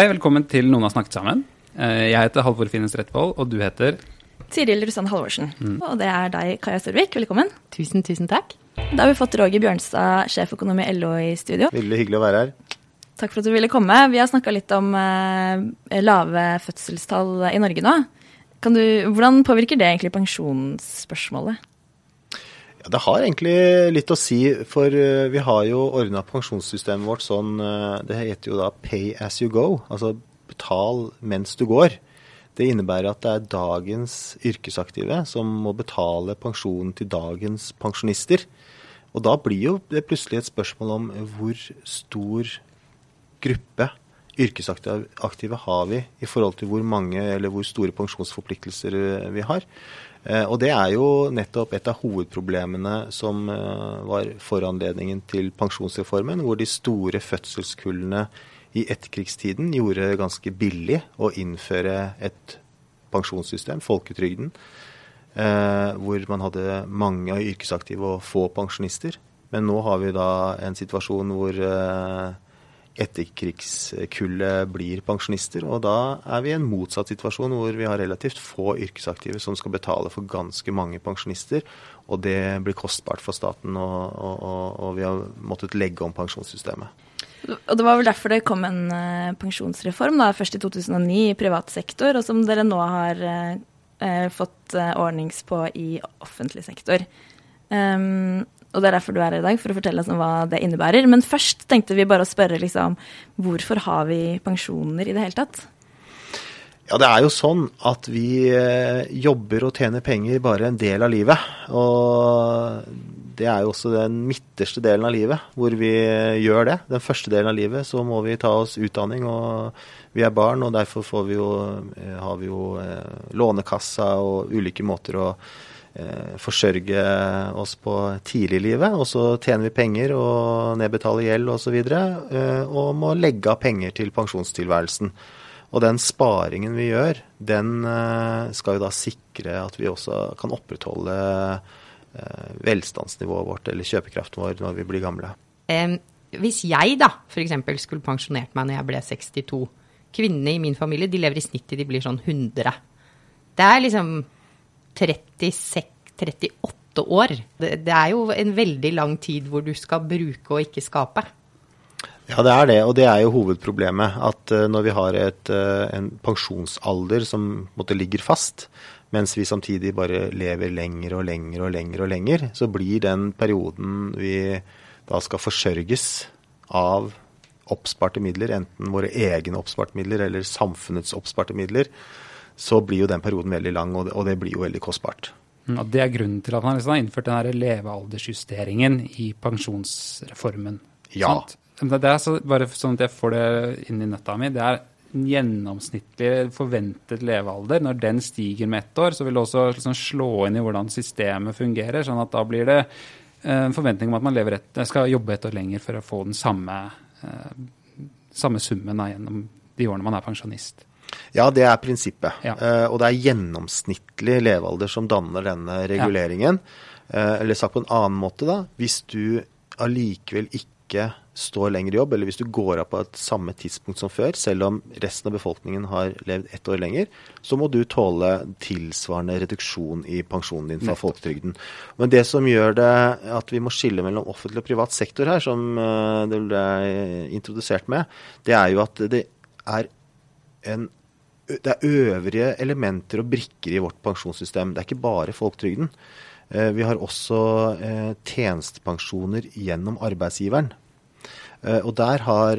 Hei, velkommen til Noen har snakket sammen. Eh, Jeg heter Halvor Finnes Rettvold, og du heter Tiril Russand Halvorsen. Og det er deg, Kaja Storvik. Velkommen. Tusen, tusen takk. Da har vi fått Roger Bjørnstad, sjeføkonom i LO i studio. Veldig hyggelig å være her. Takk for at du ville komme. Vi har snakka litt om eh, lave fødselstall i Norge nå. Kan du, hvordan påvirker det egentlig pensjonsspørsmålet? Det har egentlig litt å si, for eh, vi har jo ordna pensjonssystemet vårt sånn eh, Det heter jo da pay as you go, altså betal mens du går. Det innebærer at det er dagens yrkesaktive som må betale pensjonen til dagens pensjonister. Og da blir jo det plutselig et spørsmål om hvor stor gruppe yrkesaktive har vi i forhold til hvor mange eller hvor store pensjonsforpliktelser eh, vi har. Eh, Og det er jo nettopp et av hovedproblemene som eh, var foranledningen til pensjonsreformen, hvor de store fødselskullene i etterkrigstiden gjorde det ganske billig å innføre et pensjonssystem, folketrygden, eh, hvor man hadde mange yrkesaktive og få pensjonister. Men nå har vi da en situasjon hvor etterkrigskullet blir pensjonister. Og da er vi i en motsatt situasjon hvor vi har relativt få yrkesaktive som skal betale for ganske mange pensjonister. Og det blir kostbart for staten, og, og, og, vi har måttet legge om pensjonssystemet. Og det var vel derfor det kom en eh, pensjonsreform, da, først i 2009 i privat sektor, og som dere nå har eh, eh, fått eh, ordnings på i offentlig sektor. Um, og det er derfor du er her i dag, for å fortelle oss om hva det innebærer. Men først tenkte vi bare å spørre liksom, hvorfor har vi pensjoner i det hele tatt? Ja, det er jo sånn at vi eh, jobber og tjener penger bare en del av livet. Og det er jo også den midterste delen av livet hvor vi eh, gjør det. Den første delen av livet så må vi ta oss utdanning, og vi er barn, og derfor vi jo, eh, har vi jo Lånekassa og ulike måter å forsørge oss på tidlig i livet. Og så tjener vi penger og nedbetaler gjeld osv. Og, eh, og må legge av penger til pensjonstilværelsen. Og den sparingen vi gjør, den eh, skal jo da sikre at vi også kan opprettholde eh, velstandsnivået vårt eller kjøpekraften vår når vi blir gamle. Eh, hvis jeg da f.eks. skulle pensjonert meg når jeg ble 62 Kvinnene i min familie de lever i snitt til de blir sånn 100. Det er liksom 36, 38 år. Det, det er jo en veldig lang tid hvor du skal bruke og ikke skape. Ja, det er det, og det er jo hovedproblemet. At uh, når vi har et, uh, en pensjonsalder som måtte, ligger fast, mens vi samtidig bare lever lenger og lenger og lenger og lenger, så blir den perioden vi da skal forsørges av oppsparte midler, enten våre egne oppsparte midler eller samfunnets oppsparte midler, så blir jo den perioden veldig lang, og det, og det blir jo veldig kostbart. Og Det er grunnen til at man liksom har innført den levealdersjusteringen i pensjonsreformen. Ja. Sant? Det er så, bare sånn at jeg får det inn i nøtta mi. Det er en gjennomsnittlig forventet levealder. Når den stiger med ett år, så vil det også liksom slå inn i hvordan systemet fungerer. sånn at da blir det eh, en forventning om at man lever et, skal jobbe et år lenger for å få den samme, eh, samme summen da, gjennom de årene man er pensjonist. Ja, det er prinsippet. Ja. Uh, og det er gjennomsnittlig levealder som danner denne reguleringen. Uh, eller sagt på en annen måte, da. Hvis du allikevel ikke står lenger i jobb, eller hvis du går av på et samme tidspunkt som før, selv om resten av befolkningen har levd ett år lenger, så må du tåle tilsvarende reduksjon i pensjonen din fra folketrygden. Men det som gjør det at vi må skille mellom offentlig og privat sektor her, som eh, det ble introdusert med, det er jo at det er en det er øvrige elementer og brikker i vårt pensjonssystem. Det er ikke bare folketrygden. Eh, Vi har også eh, tjenestepensjoner gjennom arbeidsgiveren. Eh, Og der har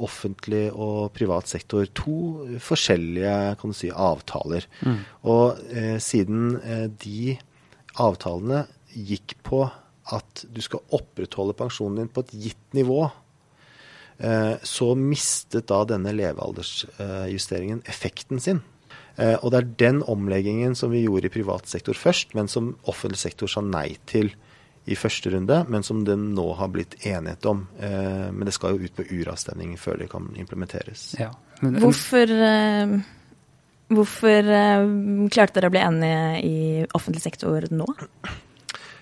offentlig og privat sektor to forskjellige kan du si, avtaler. Og eh, siden de avtalene gikk på at du skal opprettholde pensjonen din på et gitt nivå, så mistet da denne levealdersjusteringen effekten sin. Eh, og det er den omleggingen som vi gjorde i privat sektor først, men som offentlig sektor sa nei til i første runde, men som det nå har blitt enighet om. Eh, men det skal jo ut på uravstemning før det kan implementeres. Ja. Men, Hvorfor, eh, hvorfor eh, klarte dere å bli enige i offentlig sektor nå?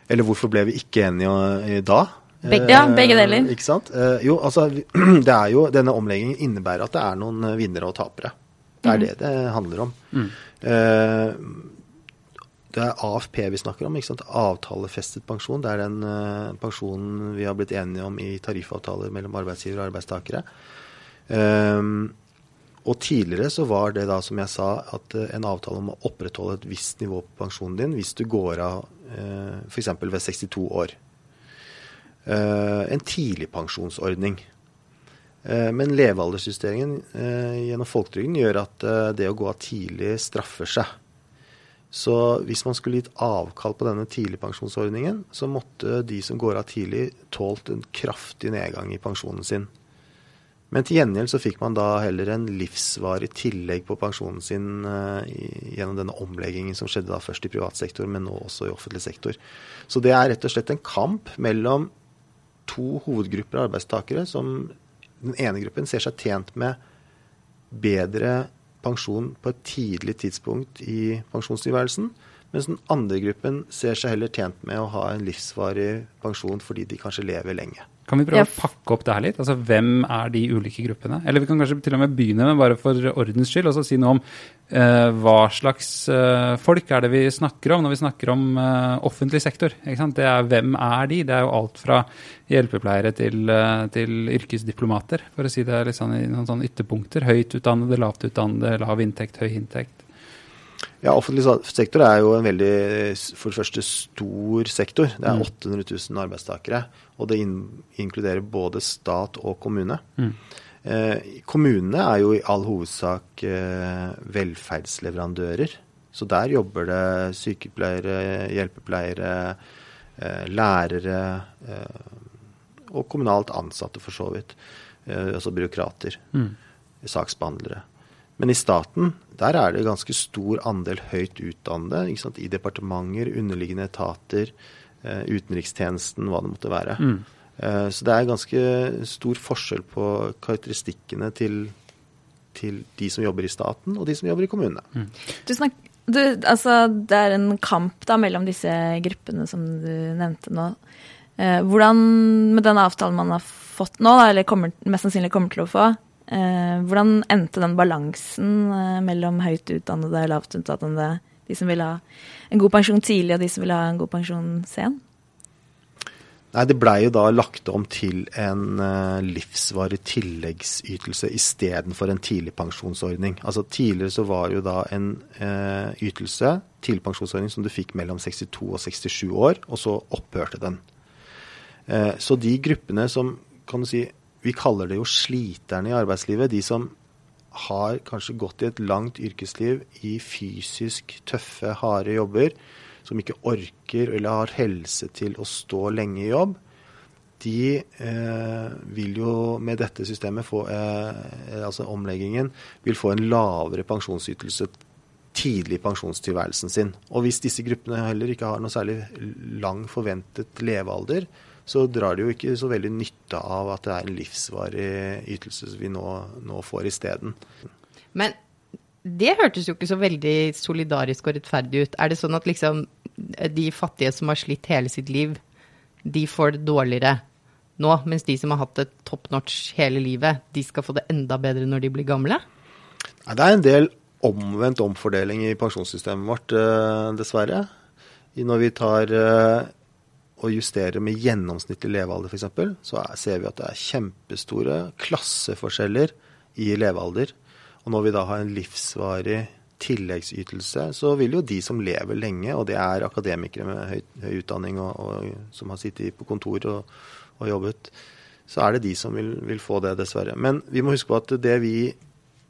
Eller hvorfor ble vi ikke enige i da? Begge- ja, begge deler. Eh, ikke sant? Eh, jo, altså, det er jo, denne omleggingen innebærer at det er noen eh, vinnere og tapere. Det er det det handler om. Mm. det er AFP vi snakker om. ikke sant? Avtalefestet pensjon. Det er den eh, pensjonen vi har blitt enige om i tariffavtaler mellom arbeidsgivere og arbeidstakere. Eh, og tidligere så var det da, som jeg sa, at eh, en avtale om å opprettholde et visst nivå på pensjonen din hvis du går av eh, f.eks. ved 62 år. Eh, en tidligpensjonsordning. Eh, men levealdersjusteringen eh, gjennom folketrygden gjør at det å gå av tidlig straffer seg. Så hvis man skulle gitt avkall på denne tidligpensjonsordningen, så måtte de som går av tidlig, tålt en kraftig nedgang i pensjonen sin. Men til gjengjeld så fikk man da heller en livsvarig tillegg på pensjonen sin gjennom denne omleggingen som skjedde da først i privat sektor, men nå også i offentlig sektor. Så det er rett og slett en kamp mellom to hovedgrupper av arbeidstakere som den ene gruppen ser seg tjent med bedre pensjon på et tidlig tidspunkt i pensjonstilværelsen, mens den andre gruppen ser seg heller tjent med å ha en livsvarig pensjon fordi de kanskje lever lenge. Kan vi prøve Ja. å pakke opp det her litt? Altså, Hvem er de ulike gruppene? Eller vi kan kanskje til og med begynne med, bare for ordens skyld, og så si noe om eh, hva slags eh, folk er det vi snakker om når vi snakker om eh, offentlig sektor. Det er, hvem er de? Det er jo alt fra hjelpepleiere til, eh, til yrkesdiplomater, for å si det litt sånn i noen sånne ytterpunkter. Høyt utdannede, lavt utdannede, lav inntekt, høy inntekt. Ja, Offentlig sektor er jo en veldig, for det første, stor sektor. Det er Mm. 800 000 arbeidstakere. Og det in inkluderer både stat og kommune. Mm. Eh, kommunene er jo i all hovedsak eh, velferdsleverandører. Så der jobber det sykepleiere, hjelpepleiere, eh, lærere eh, og kommunalt ansatte, for så vidt. Eh, altså byråkrater Mm. saksbehandlere. Men i staten, der er det ganske stor andel høyt utdannede. Ikke sant? I departementer, underliggende etater, eh, utenrikstjenesten, hva det måtte være. Mm. Eh, så det er ganske stor forskjell på karakteristikkene til, til de som jobber i staten, og de som jobber i kommunene. Du snakker du, altså, det er en kamp da mellom disse gruppene som du nevnte nå. Eh, hvordan, med den avtalen man har fått nå, da, eller kommer, mest sannsynlig kommer til å få, hvordan endte den balansen eh, mellom høyt utdannede og lavt utdannede? De som vil ha en god pensjon tidlig, og de som vil ha en god pensjon sen? Nei, Det blei jo da lagt om til en eh, livsvarig tilleggsytelse istedenfor en tidligpensjonsordning. Altså Tidligere så var jo da en eh, ytelse, tidligpensjonsordning, som du fikk mellom 62 og 67 år, og så opphørte den. Eh, så de gruppene som kan du si, Vi kaller det jo sliterne i arbeidslivet. De som har kanskje gått i et langt yrkesliv i fysisk tøffe, harde jobber, som ikke orker eller har helse til å stå lenge i jobb, de eh, vil jo med dette systemet få eh, Altså omleggingen vil få en lavere pensjonsytelse tidlig i pensjonstilværelsen sin. Og hvis disse gruppene heller ikke har noe særlig lang forventet levealder, så drar de jo ikke så veldig nytte av at det er en livsvarig ytelse vi nå, nå får isteden. Men det hørtes jo ikke så veldig solidarisk og rettferdig ut. Er det sånn at liksom de fattige som har slitt hele sitt liv, de får det dårligere nå, mens de som har hatt det top notch hele livet, de skal få det enda bedre når de blir gamle? Nei, Det er en del omvendt omfordeling i pensjonssystemet vårt, eh, dessverre. Når vi tar eh, og justerer med gjennomsnittlig levealder f.eks., så er, ser vi at det er kjempestore klasseforskjeller i levealder. Og når vi da har en livsvarig tilleggsytelse, så vil jo de som lever lenge, og det er akademikere med høy, høy utdanning og, og, som har sittet på kontor og, og jobbet, så er det de som vil, vil få det, dessverre. Men vi må huske på at det vi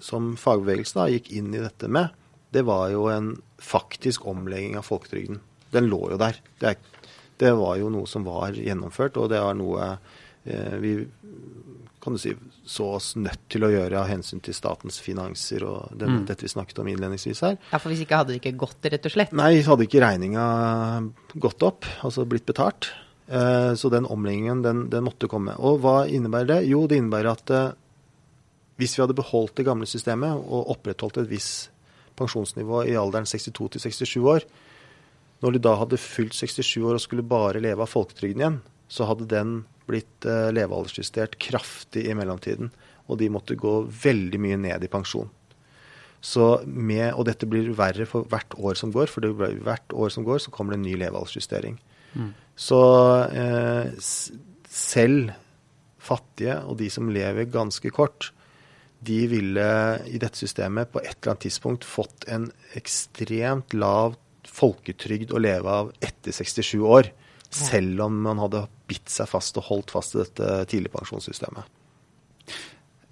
som fagbevegelsen da gikk inn i dette med, det var jo en faktisk omlegging av folketrygden. Den lå jo der. Det er, Det var jo noe som var gjennomført, og det var noe eh, vi kan du si, så oss nødt til å gjøre av hensyn til statens finanser og det, Mm. dette vi snakket om innledningsvis her. Ja, for hvis ikke hadde det ikke gått, rett og slett. Nei, hadde ikke regninga gått opp, altså blitt betalt. Eh, så den omleggingen, den, den måtte komme. Og hva innebærer det? Jo, det innebærer at eh, hvis vi hadde beholdt det gamle systemet og opprettholdt et visst pensjonsnivå i alderen 62 til 67 år, når de da hadde fylt 67 år og skulle bare leve av folketrygden igjen, så hadde den blitt eh, levealdersjustert kraftig i mellomtiden. Og de måtte gå veldig mye ned i pensjon. Så med, og dette blir verre for hvert år som går, for det blir, hvert år som går så kommer det en ny levealdersjustering. Så eh, selv fattige og de som lever ganske kort, de ville i dette systemet på et eller annet tidspunkt fått en ekstremt lav folketrygd å leve av etter 67 år. Selv om man hadde bitt seg fast og holdt fast i dette tidligpensjonssystemet.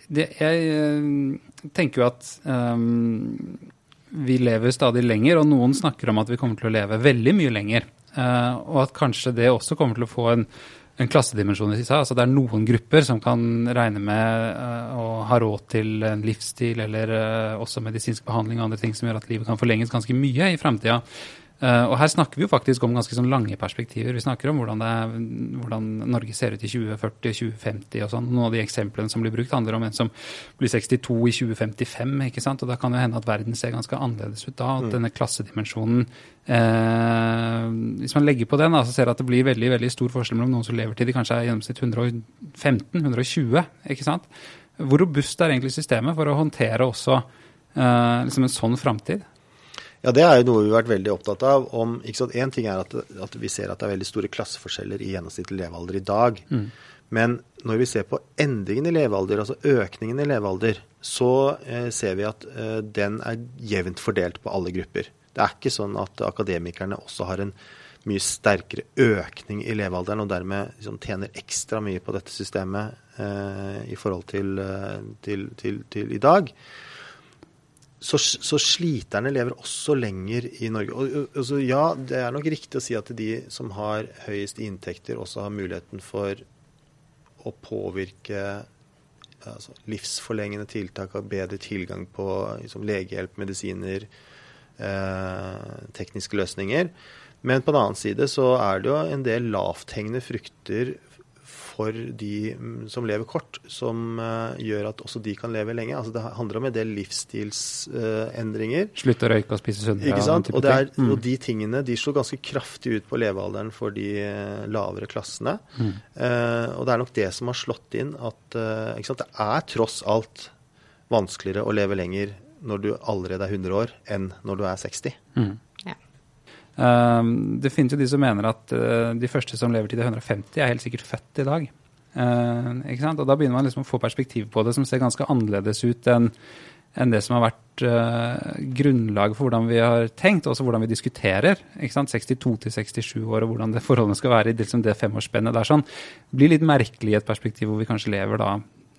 Det, jeg eh, tenker jo at um, vi lever stadig lenger, og noen snakker om at vi kommer til å leve veldig mye lenger. Uh, og at kanskje det også kommer til å få en, en klassedimensjon i seg. Altså det er noen grupper som kan regne med eh, å ha råd til en livsstil eller eh, også medisinsk behandling og andre ting som gjør at livet kan forlenges ganske mye i framtida. Uh, og her snakker vi jo faktisk om ganske sånn lange perspektiver. Vi snakker om hvordan, det er, hvordan Norge ser ut i 2040-2050 og sånn. Noen av de eksemplene som blir brukt, handler om en som blir 62 i 2055. ikke sant? Og da kan det hende at verden ser ganske annerledes ut da. At denne klassedimensjonen uh, Hvis man legger på den, da, så ser man at det blir veldig veldig stor forskjell mellom noen som lever til de kanskje er i gjennomsnitt 115-120. ikke sant? Hvor robust er egentlig systemet for å håndtere også uh, liksom en sånn framtid? Ja, Det er jo noe vi har vært veldig opptatt av. om, ikke sant, Én ting er at, at vi ser at det er veldig store klasseforskjeller i gjennomsnittlig levealder i dag. Men når vi ser på endringen i levealder, altså økningen i levealder, så eh, ser vi at eh, den er jevnt fordelt på alle grupper. Det er ikke sånn at akademikerne også har en mye sterkere økning i levealderen og dermed liksom, tjener ekstra mye på dette systemet eh, i forhold til, eh, til, til, til i dag så, så sliterne lever også lenger i Norge. Og, altså, ja, det er nok riktig å si at de som har høyest inntekter, også har muligheten for å påvirke altså, livsforlengende tiltak, og bedre tilgang på liksom, legehjelp, medisiner, eh, tekniske løsninger. Men på den annen side så er det jo en del lavthengende frukter for de mm, som lever kort, som eh, gjør at også de kan leve lenge. Altså Det handler om en del livsstilsendringer. Slutte å røyke og spise sunnere. Ikke sant? Og, det er. Mm. og de tingene de slår ganske kraftig ut på levealderen for de eh, lavere klassene. Mm. Eh, og det er nok det som har slått inn at eh, ikke sant? det er tross alt vanskeligere å leve lenger når du allerede er 100 år, enn når du er 60. Ja. Um, det finnes jo de som mener at uh, de første som lever til de er 150, er helt sikkert født i dag. Uh, sant? Og da begynner man liksom å få perspektiv på det som ser ganske annerledes ut enn det som har vært uh, grunnlaget for hvordan vi har tenkt, og også hvordan vi diskuterer. 62 til 67 år, og hvordan det forholdene skal være i liksom det femårsspennet. Det er sånn, blir litt merkelig i et perspektiv hvor vi kanskje lever da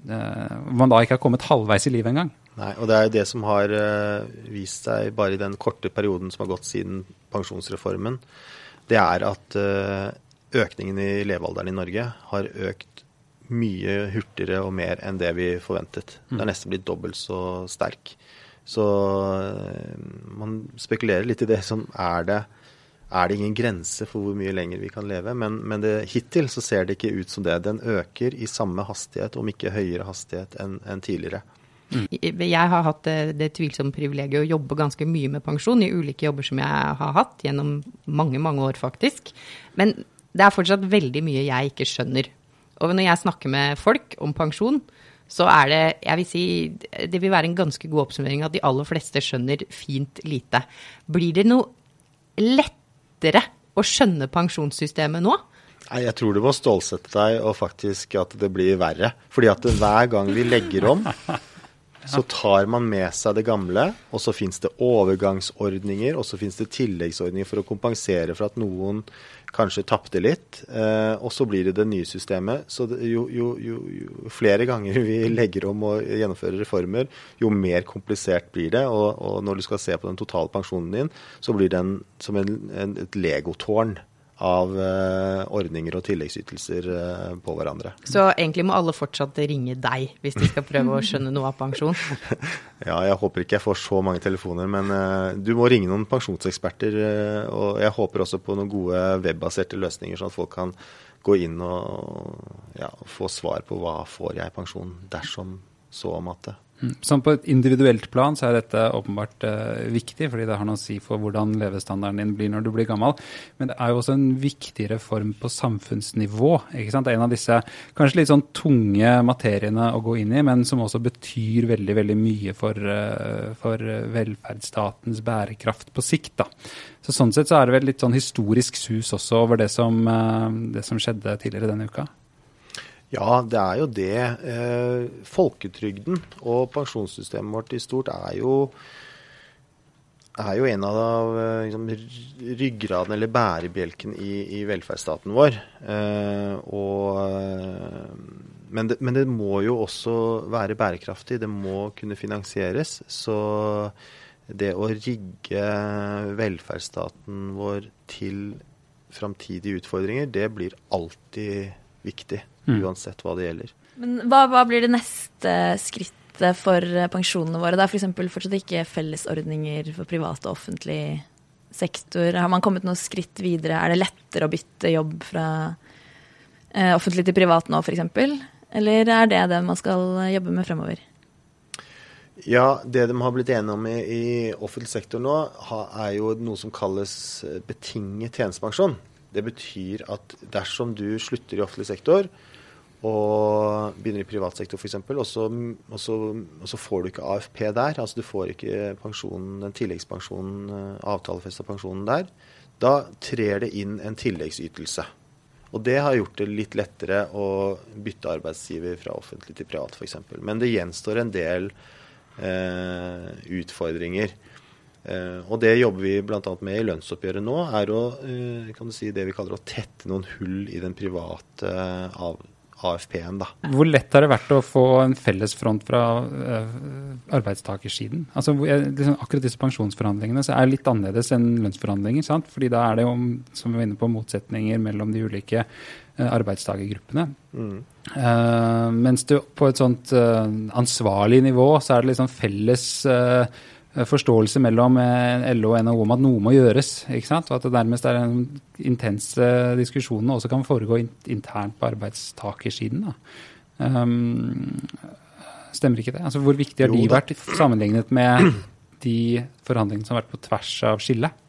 hvor man da ikke har kommet halvveis i livet engang. Nei, og det er jo det som har eh, vist seg bare i den korte perioden som har gått siden pensjonsreformen, det er at eh, økningen i levealderen i Norge har økt mye hurtigere og mer enn det vi forventet. Det er nesten blitt dobbelt så sterk. Så eh, man spekulerer litt i det som er det er det ingen grense for hvor mye lenger vi kan leve. Men, men det, hittil så ser det ikke ut som det. Den øker i samme hastighet, om ikke høyere hastighet enn enn tidligere. Jeg har hatt det, det tvilsomme privilegiet å jobbe ganske mye med pensjon i ulike jobber som jeg har hatt gjennom mange, mange år, faktisk. Men det er fortsatt veldig mye jeg ikke skjønner. Og når jeg snakker med folk om pensjon, så er det jeg vil si, det vil være en ganske god oppsummering at de aller fleste skjønner fint lite. Blir det noe lettere å skjønne pensjonssystemet nå? Nei, Jeg tror du må stålsette deg og faktisk at det blir verre. Fordi at hver gang vi legger om, så tar man med seg det gamle, og så fins det overgangsordninger, og så fins det tilleggsordninger for å kompensere for at noen kanskje tapte litt. Eh, og så blir det det nye systemet. Så jo, jo, jo, jo flere ganger vi legger om og gjennomfører reformer, jo mer komplisert blir det. Og, og når du skal se på den totale pensjonen din, så blir den som en, en, et legotårn av eh, ordninger og tilleggsytelser eh, på hverandre. Så egentlig må alle fortsatt ringe deg hvis de skal prøve å skjønne noe av pensjon? Ja, jeg håper ikke jeg får så mange telefoner, men eh, du må ringe noen pensjonseksperter. og jeg håper også på noen gode webbaserte løsninger, sånn at folk kan gå inn og ja, få svar på hva får jeg i pensjon dersom så. Mm. Sånn på et individuelt plan så er dette åpenbart eh, viktig, fordi det har noe å si for hvordan levestandarden din blir når du blir gammel. Men det er jo også en viktig reform på samfunnsnivå. ikke sant? Det er en av disse kanskje litt sånn tunge materiene å gå inn i, men som også betyr veldig veldig mye for, eh, for velferdsstatens bærekraft på sikt. da. Så Sånn sett så er det vel litt sånn historisk sus også over det som, eh, det som skjedde tidligere denne uka. Ja, det er jo det. Eh, folketrygden og pensjonssystemet vårt i stort er jo, er jo en av eh, liksom, ryggraden eller bærebjelken i, i velferdsstaten vår. Eh, og, men, det, men det må jo også være bærekraftig. Det må kunne finansieres. Så det å rigge velferdsstaten vår til framtidige utfordringer, det blir alltid viktig. Mm. Uansett hva det gjelder. Men hva, hva blir det neste skrittet for eh, pensjonene våre? Det er f.eks. fortsatt ikke fellesordninger for privat og offentlig sektor. Har man kommet noen skritt videre? Er det lettere å bytte jobb fra eh, offentlig til privat nå, f.eks.? Eller er det det man skal jobbe med fremover? Ja, det de har blitt enige om i, i offentlig sektor nå, ha, er jo noe som kalles eh, betinget tjenestepensjon. Det betyr at dersom du slutter i offentlig sektor og begynner i privat sektor f.eks., og, og, og så får du ikke AFP der, altså du får ikke pensjonen, den tilleggspensjonen, eh, avtalefesta pensjonen der, da trer det inn en tilleggsytelse. Og det har gjort det litt lettere å bytte arbeidsgiver fra offentlig til privat f.eks. Men det gjenstår en del eh, utfordringer. Eh, og det jobber vi bl.a. med i lønnsoppgjøret nå, er å, eh, kan du si, det vi kaller å tette noen hull i den private eh, AFP-en. da. Hvor lett har det vært å få en felles front fra arbeidstakersiden? Altså, liksom, akkurat disse pensjonsforhandlingene så er litt annerledes enn lønnsforhandlinger. sant? Fordi da er det jo, som vi var inne på, motsetninger mellom de ulike arbeidstakergruppene. Mm. Uh, mens du på et sånt uh, ansvarlig nivå så er det liksom felles eh, forståelse mellom eh, LO og NHO om at noe må gjøres. ikke sant? Og at det nærmest er en intense diskusjonene også kan foregå internt på arbeidstakersiden. da. Um, stemmer ikke det? Altså, Hvor viktig har de vært sammenlignet med de forhandlingene som har vært på tvers av skillet?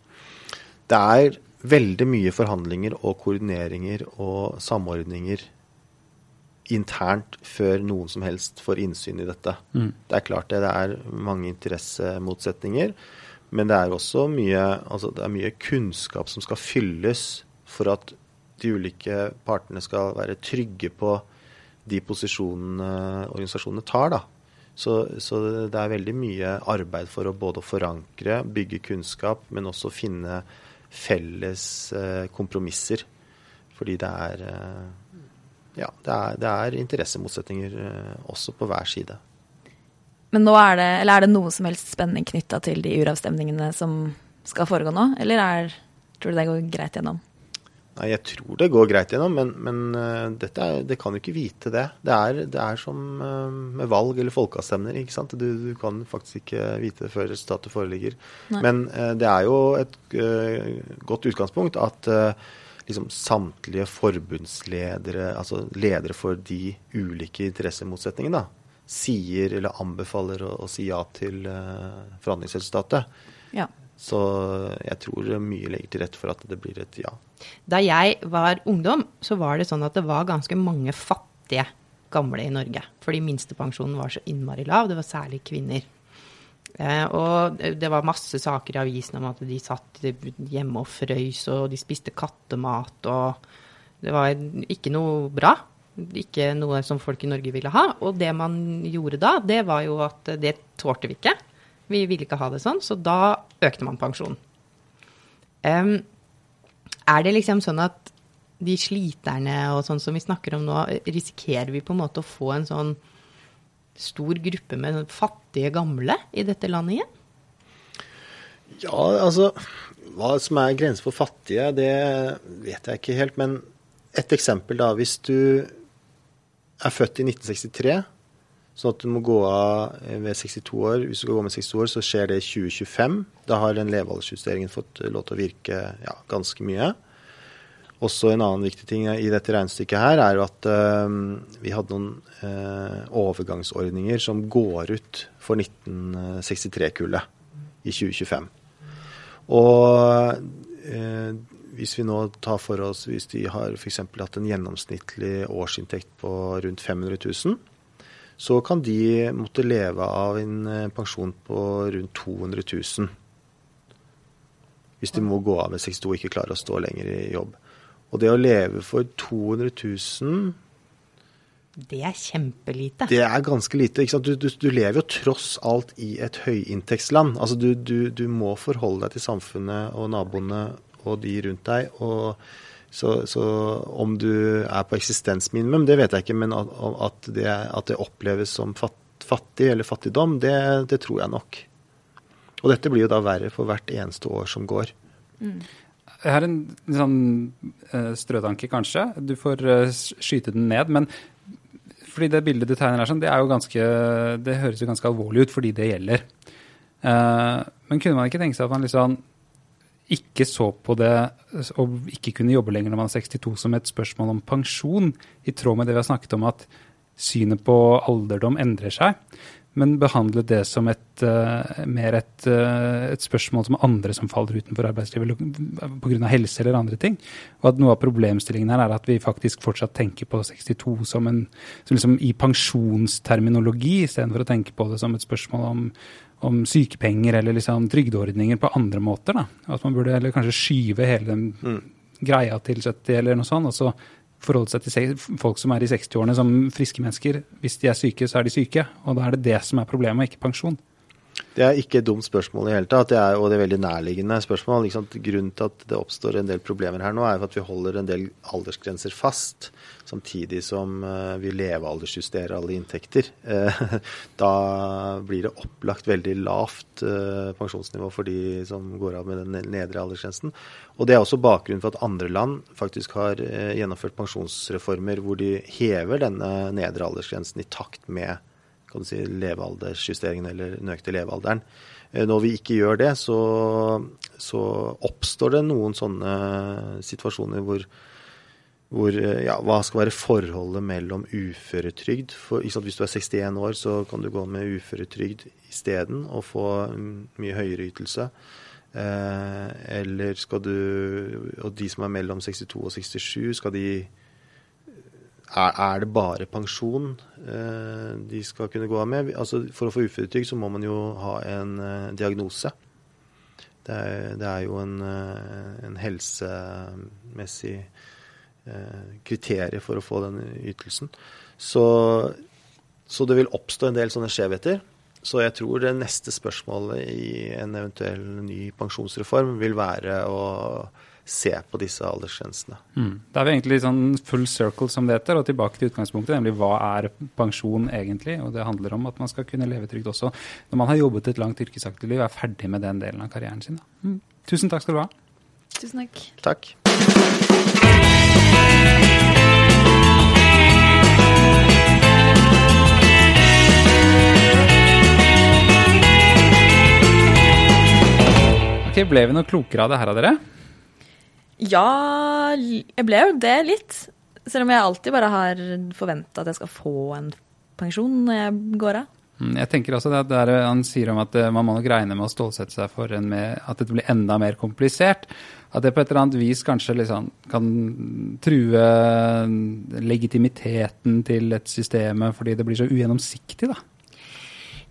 Det er veldig mye forhandlinger og koordineringer og samordninger internt før noen som helst får innsyn i dette. Mm. Det er klart det, det er mange interessemotsetninger, men det er også mye, altså det er mye kunnskap som skal fylles for at de ulike partene skal være trygge på de posisjonene organisasjonene tar. da. Så, så det er veldig mye arbeid for å både forankre, bygge kunnskap, men også finne felles eh, kompromisser. Fordi det er eh, ja, det er, det er interessemotsetninger eh, også på hver side. Men nå er det, eller er det noe som helst spenning knytta til de uravstemningene som skal foregå nå? Eller er, tror du det går greit gjennom? Nei, Jeg tror det går greit gjennom, men, men eh, dette er, det kan jo ikke vite det. Det er, det er som eh, med valg eller folkeavstemning, ikke sant? Du, du kan faktisk ikke vite det før resultatet foreligger. Nei. Men det er jo et godt utgangspunkt at liksom samtlige forbundsledere, altså ledere for de ulike interessemotsetningene, da, sier eller anbefaler å, å si ja til uh, forhandlingsresultatet. Ja. Så jeg tror mye legger til rette for at det blir et ja. Da jeg var ungdom, så var det sånn at det var ganske mange fattige gamle i Norge. Fordi minstepensjonen var så innmari lav. Det var særlig kvinner. Eh, og det var masse saker i avisen om at de satt hjemme og frøys, og de spiste kattemat, og det var ikke noe bra. Ikke noe som folk i Norge ville ha. Og det man gjorde da, det var jo at det tålte vi ikke. Vi ville ikke ha det sånn, så da økte man pensjonen. Um, er det liksom sånn at de sliterne og sånn som vi snakker om nå, risikerer vi på en måte å få en sånn stor gruppe med fattige gamle i dette landet igjen? Ja, altså Hva som er grensen for fattige, det vet jeg ikke helt. Men et eksempel, da. Hvis du er født i 1963, sånn at du må gå av ved 62 år. Hvis du skal gå med 62 år, så skjer det i 2025. Da har den levealdersjusteringen fått lov til å virke ja, ganske mye. Også en annen viktig ting i dette regnestykket her er jo at uh, vi hadde noen uh, overgangsordninger som går ut for 1963-kullet i 2025. Og uh, hvis vi nå tar for oss hvis de har f.eks. hatt en gjennomsnittlig årsinntekt på rundt 500 000, så kan de måtte leve av en pensjon på rundt 200 000. Hvis de må gå av ved 62 og ikke klarer å stå lenger i jobb. Og det å leve for 200 000 Det er kjempelite. Det er ganske lite. Du, du, du, lever jo tross alt i et høyinntektsland. Altså du, du, må forholde deg til samfunnet og naboene og de rundt deg. og så, så, om du er på eksistensminimum, det vet jeg ikke, men at, at, det, at det, oppleves som fattig eller fattigdom, det, det, tror jeg nok. Og dette blir jo da verre for hvert eneste år som går. Mm. Jeg har en sånn uh, strøtanke, kanskje. Du får uh, skyte den ned. Men fordi det bildet du tegner her, sånn, det, ganske, det høres jo ganske alvorlig ut fordi det gjelder. Uh, men kunne man ikke tenke seg at man liksom ikke så på det og ikke kunne jobbe lenger når man er 62 som et spørsmål om pensjon, i tråd med det vi har snakket om at synet på alderdom endrer seg? Men behandle det som et, uh, mer et, uh, et, spørsmål som andre som faller utenfor arbeidslivet pga. helse eller andre ting. Og at noe av problemstillingen her er at vi faktisk fortsatt tenker på 62 som en som liksom i pensjonsterminologi, istedenfor å tenke på det som et spørsmål om, om sykepenger eller liksom trygdeordninger på andre måter. Da. At man burde eller kanskje skyve hele den mm. greia til 70 eller noe sånt. og så forholde seg til folk som er i 60-årene som friske mennesker. Hvis de er syke, så er de syke. Og da er det det som er problemet, ikke pensjon. Det er ikke et dumt spørsmål i hele tatt, det er, og det er veldig nærliggende spørsmål. Grunnen til at det oppstår en del problemer her nå, er at vi holder en del aldersgrenser fast, samtidig som uh, vi levealdersjusterer alle inntekter. Uh, da blir det opplagt veldig lavt uh, pensjonsnivå for de som går av med den nedre aldersgrensen. Og Det er også bakgrunnen for at andre land faktisk har gjennomført pensjonsreformer hvor de hever denne nedre aldersgrensen i takt med kan du si, levealdersjusteringen eller den økte levealderen. Eh, når vi ikke gjør det, så, så oppstår det noen sånne situasjoner hvor, hvor eh, ja, hva skal være forholdet mellom uføretrygd for, Hvis du er 61 år, så kan du gå med uføretrygd isteden og få mye høyere ytelse. Eh, eller skal du Og de som er mellom 62 og 67, skal de er, det bare pensjon eh, de skal kunne gå av med? Altså, for å få uføretrygd så må man jo ha en eh, diagnose. Det er, det er, jo en, eh, en helsemessig kriterium for å få den ytelsen. Så, så, det vil oppstå en del sånne skjevheter. Så jeg tror det neste spørsmålet i en eventuell ny pensjonsreform vil være å se på disse aldersgrensene. Mm. Da er vi egentlig sånn full circle, som det heter, og tilbake til utgangspunktet, nemlig hva er pensjon egentlig? Og det handler om at man skal kunne leve trygt også når man har jobbet et langt yrkesaktivt liv og er ferdig med den delen av karrieren sin. Mm. Tusen takk skal du ha. Tusen takk. Takk. Ble vi noe klokere av det her av dere? Ja, jeg ble jo det litt. Selv om jeg alltid bare har forventa at jeg skal få en pensjon når jeg går av. Mm, jeg tenker også det at Han sier om at eh, man må nok regne med å stålsette seg for med, at dette blir enda mer komplisert. At det på et eller annet vis kanskje liksom kan true legitimiteten til et system fordi det blir så ugjennomsiktig, da.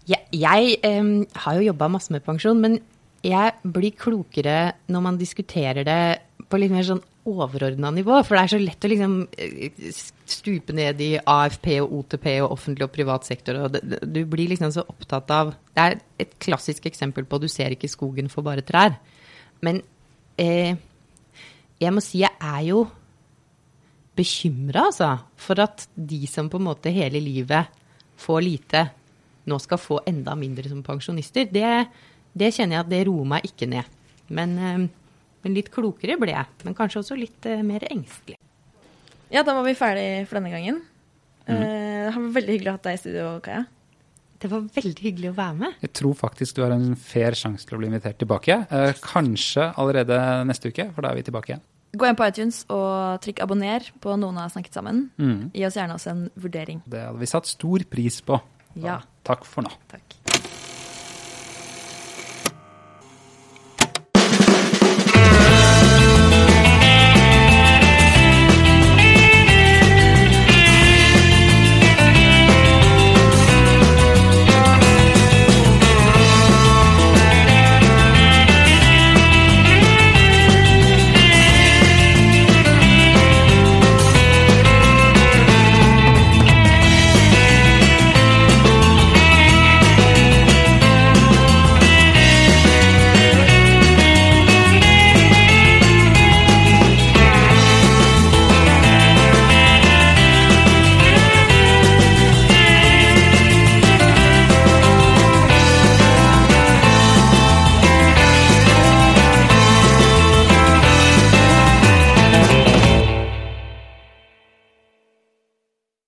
Ja, jeg um, har jo jobba masse med pensjon, men jeg blir klokere når man diskuterer det på litt mer sånn overordna nivå. For det er så lett å liksom eh, stupe ned i AFP og OTP og offentlig og privat sektor. og det, Du blir liksom så opptatt av Det er et klassisk eksempel på du ser ikke skogen for bare trær. Men eh, jeg må si jeg er jo bekymra, altså, for at de som på en måte hele livet får lite, nå skal få enda mindre som pensjonister. Det, Det kjenner jeg at det roer meg ikke ned. Men, eh, men litt klokere ble jeg. Men kanskje også litt eh, mer engstelig. Ja, da var vi ferdig for denne gangen. Mm. Eh, det har vært veldig hyggelig å ha deg i studio, Kaja. Det var veldig hyggelig å være med. Jeg tror faktisk du har en fair sjanse til å bli invitert tilbake. Eh, kanskje allerede neste uke, for da er vi tilbake igjen. Gå inn på iTunes og trykk abonner på Noen har snakket sammen. Mm. Gi oss gjerne også en vurdering. Det hadde vi satt stor pris på. Ja. Takk for nå. Takk.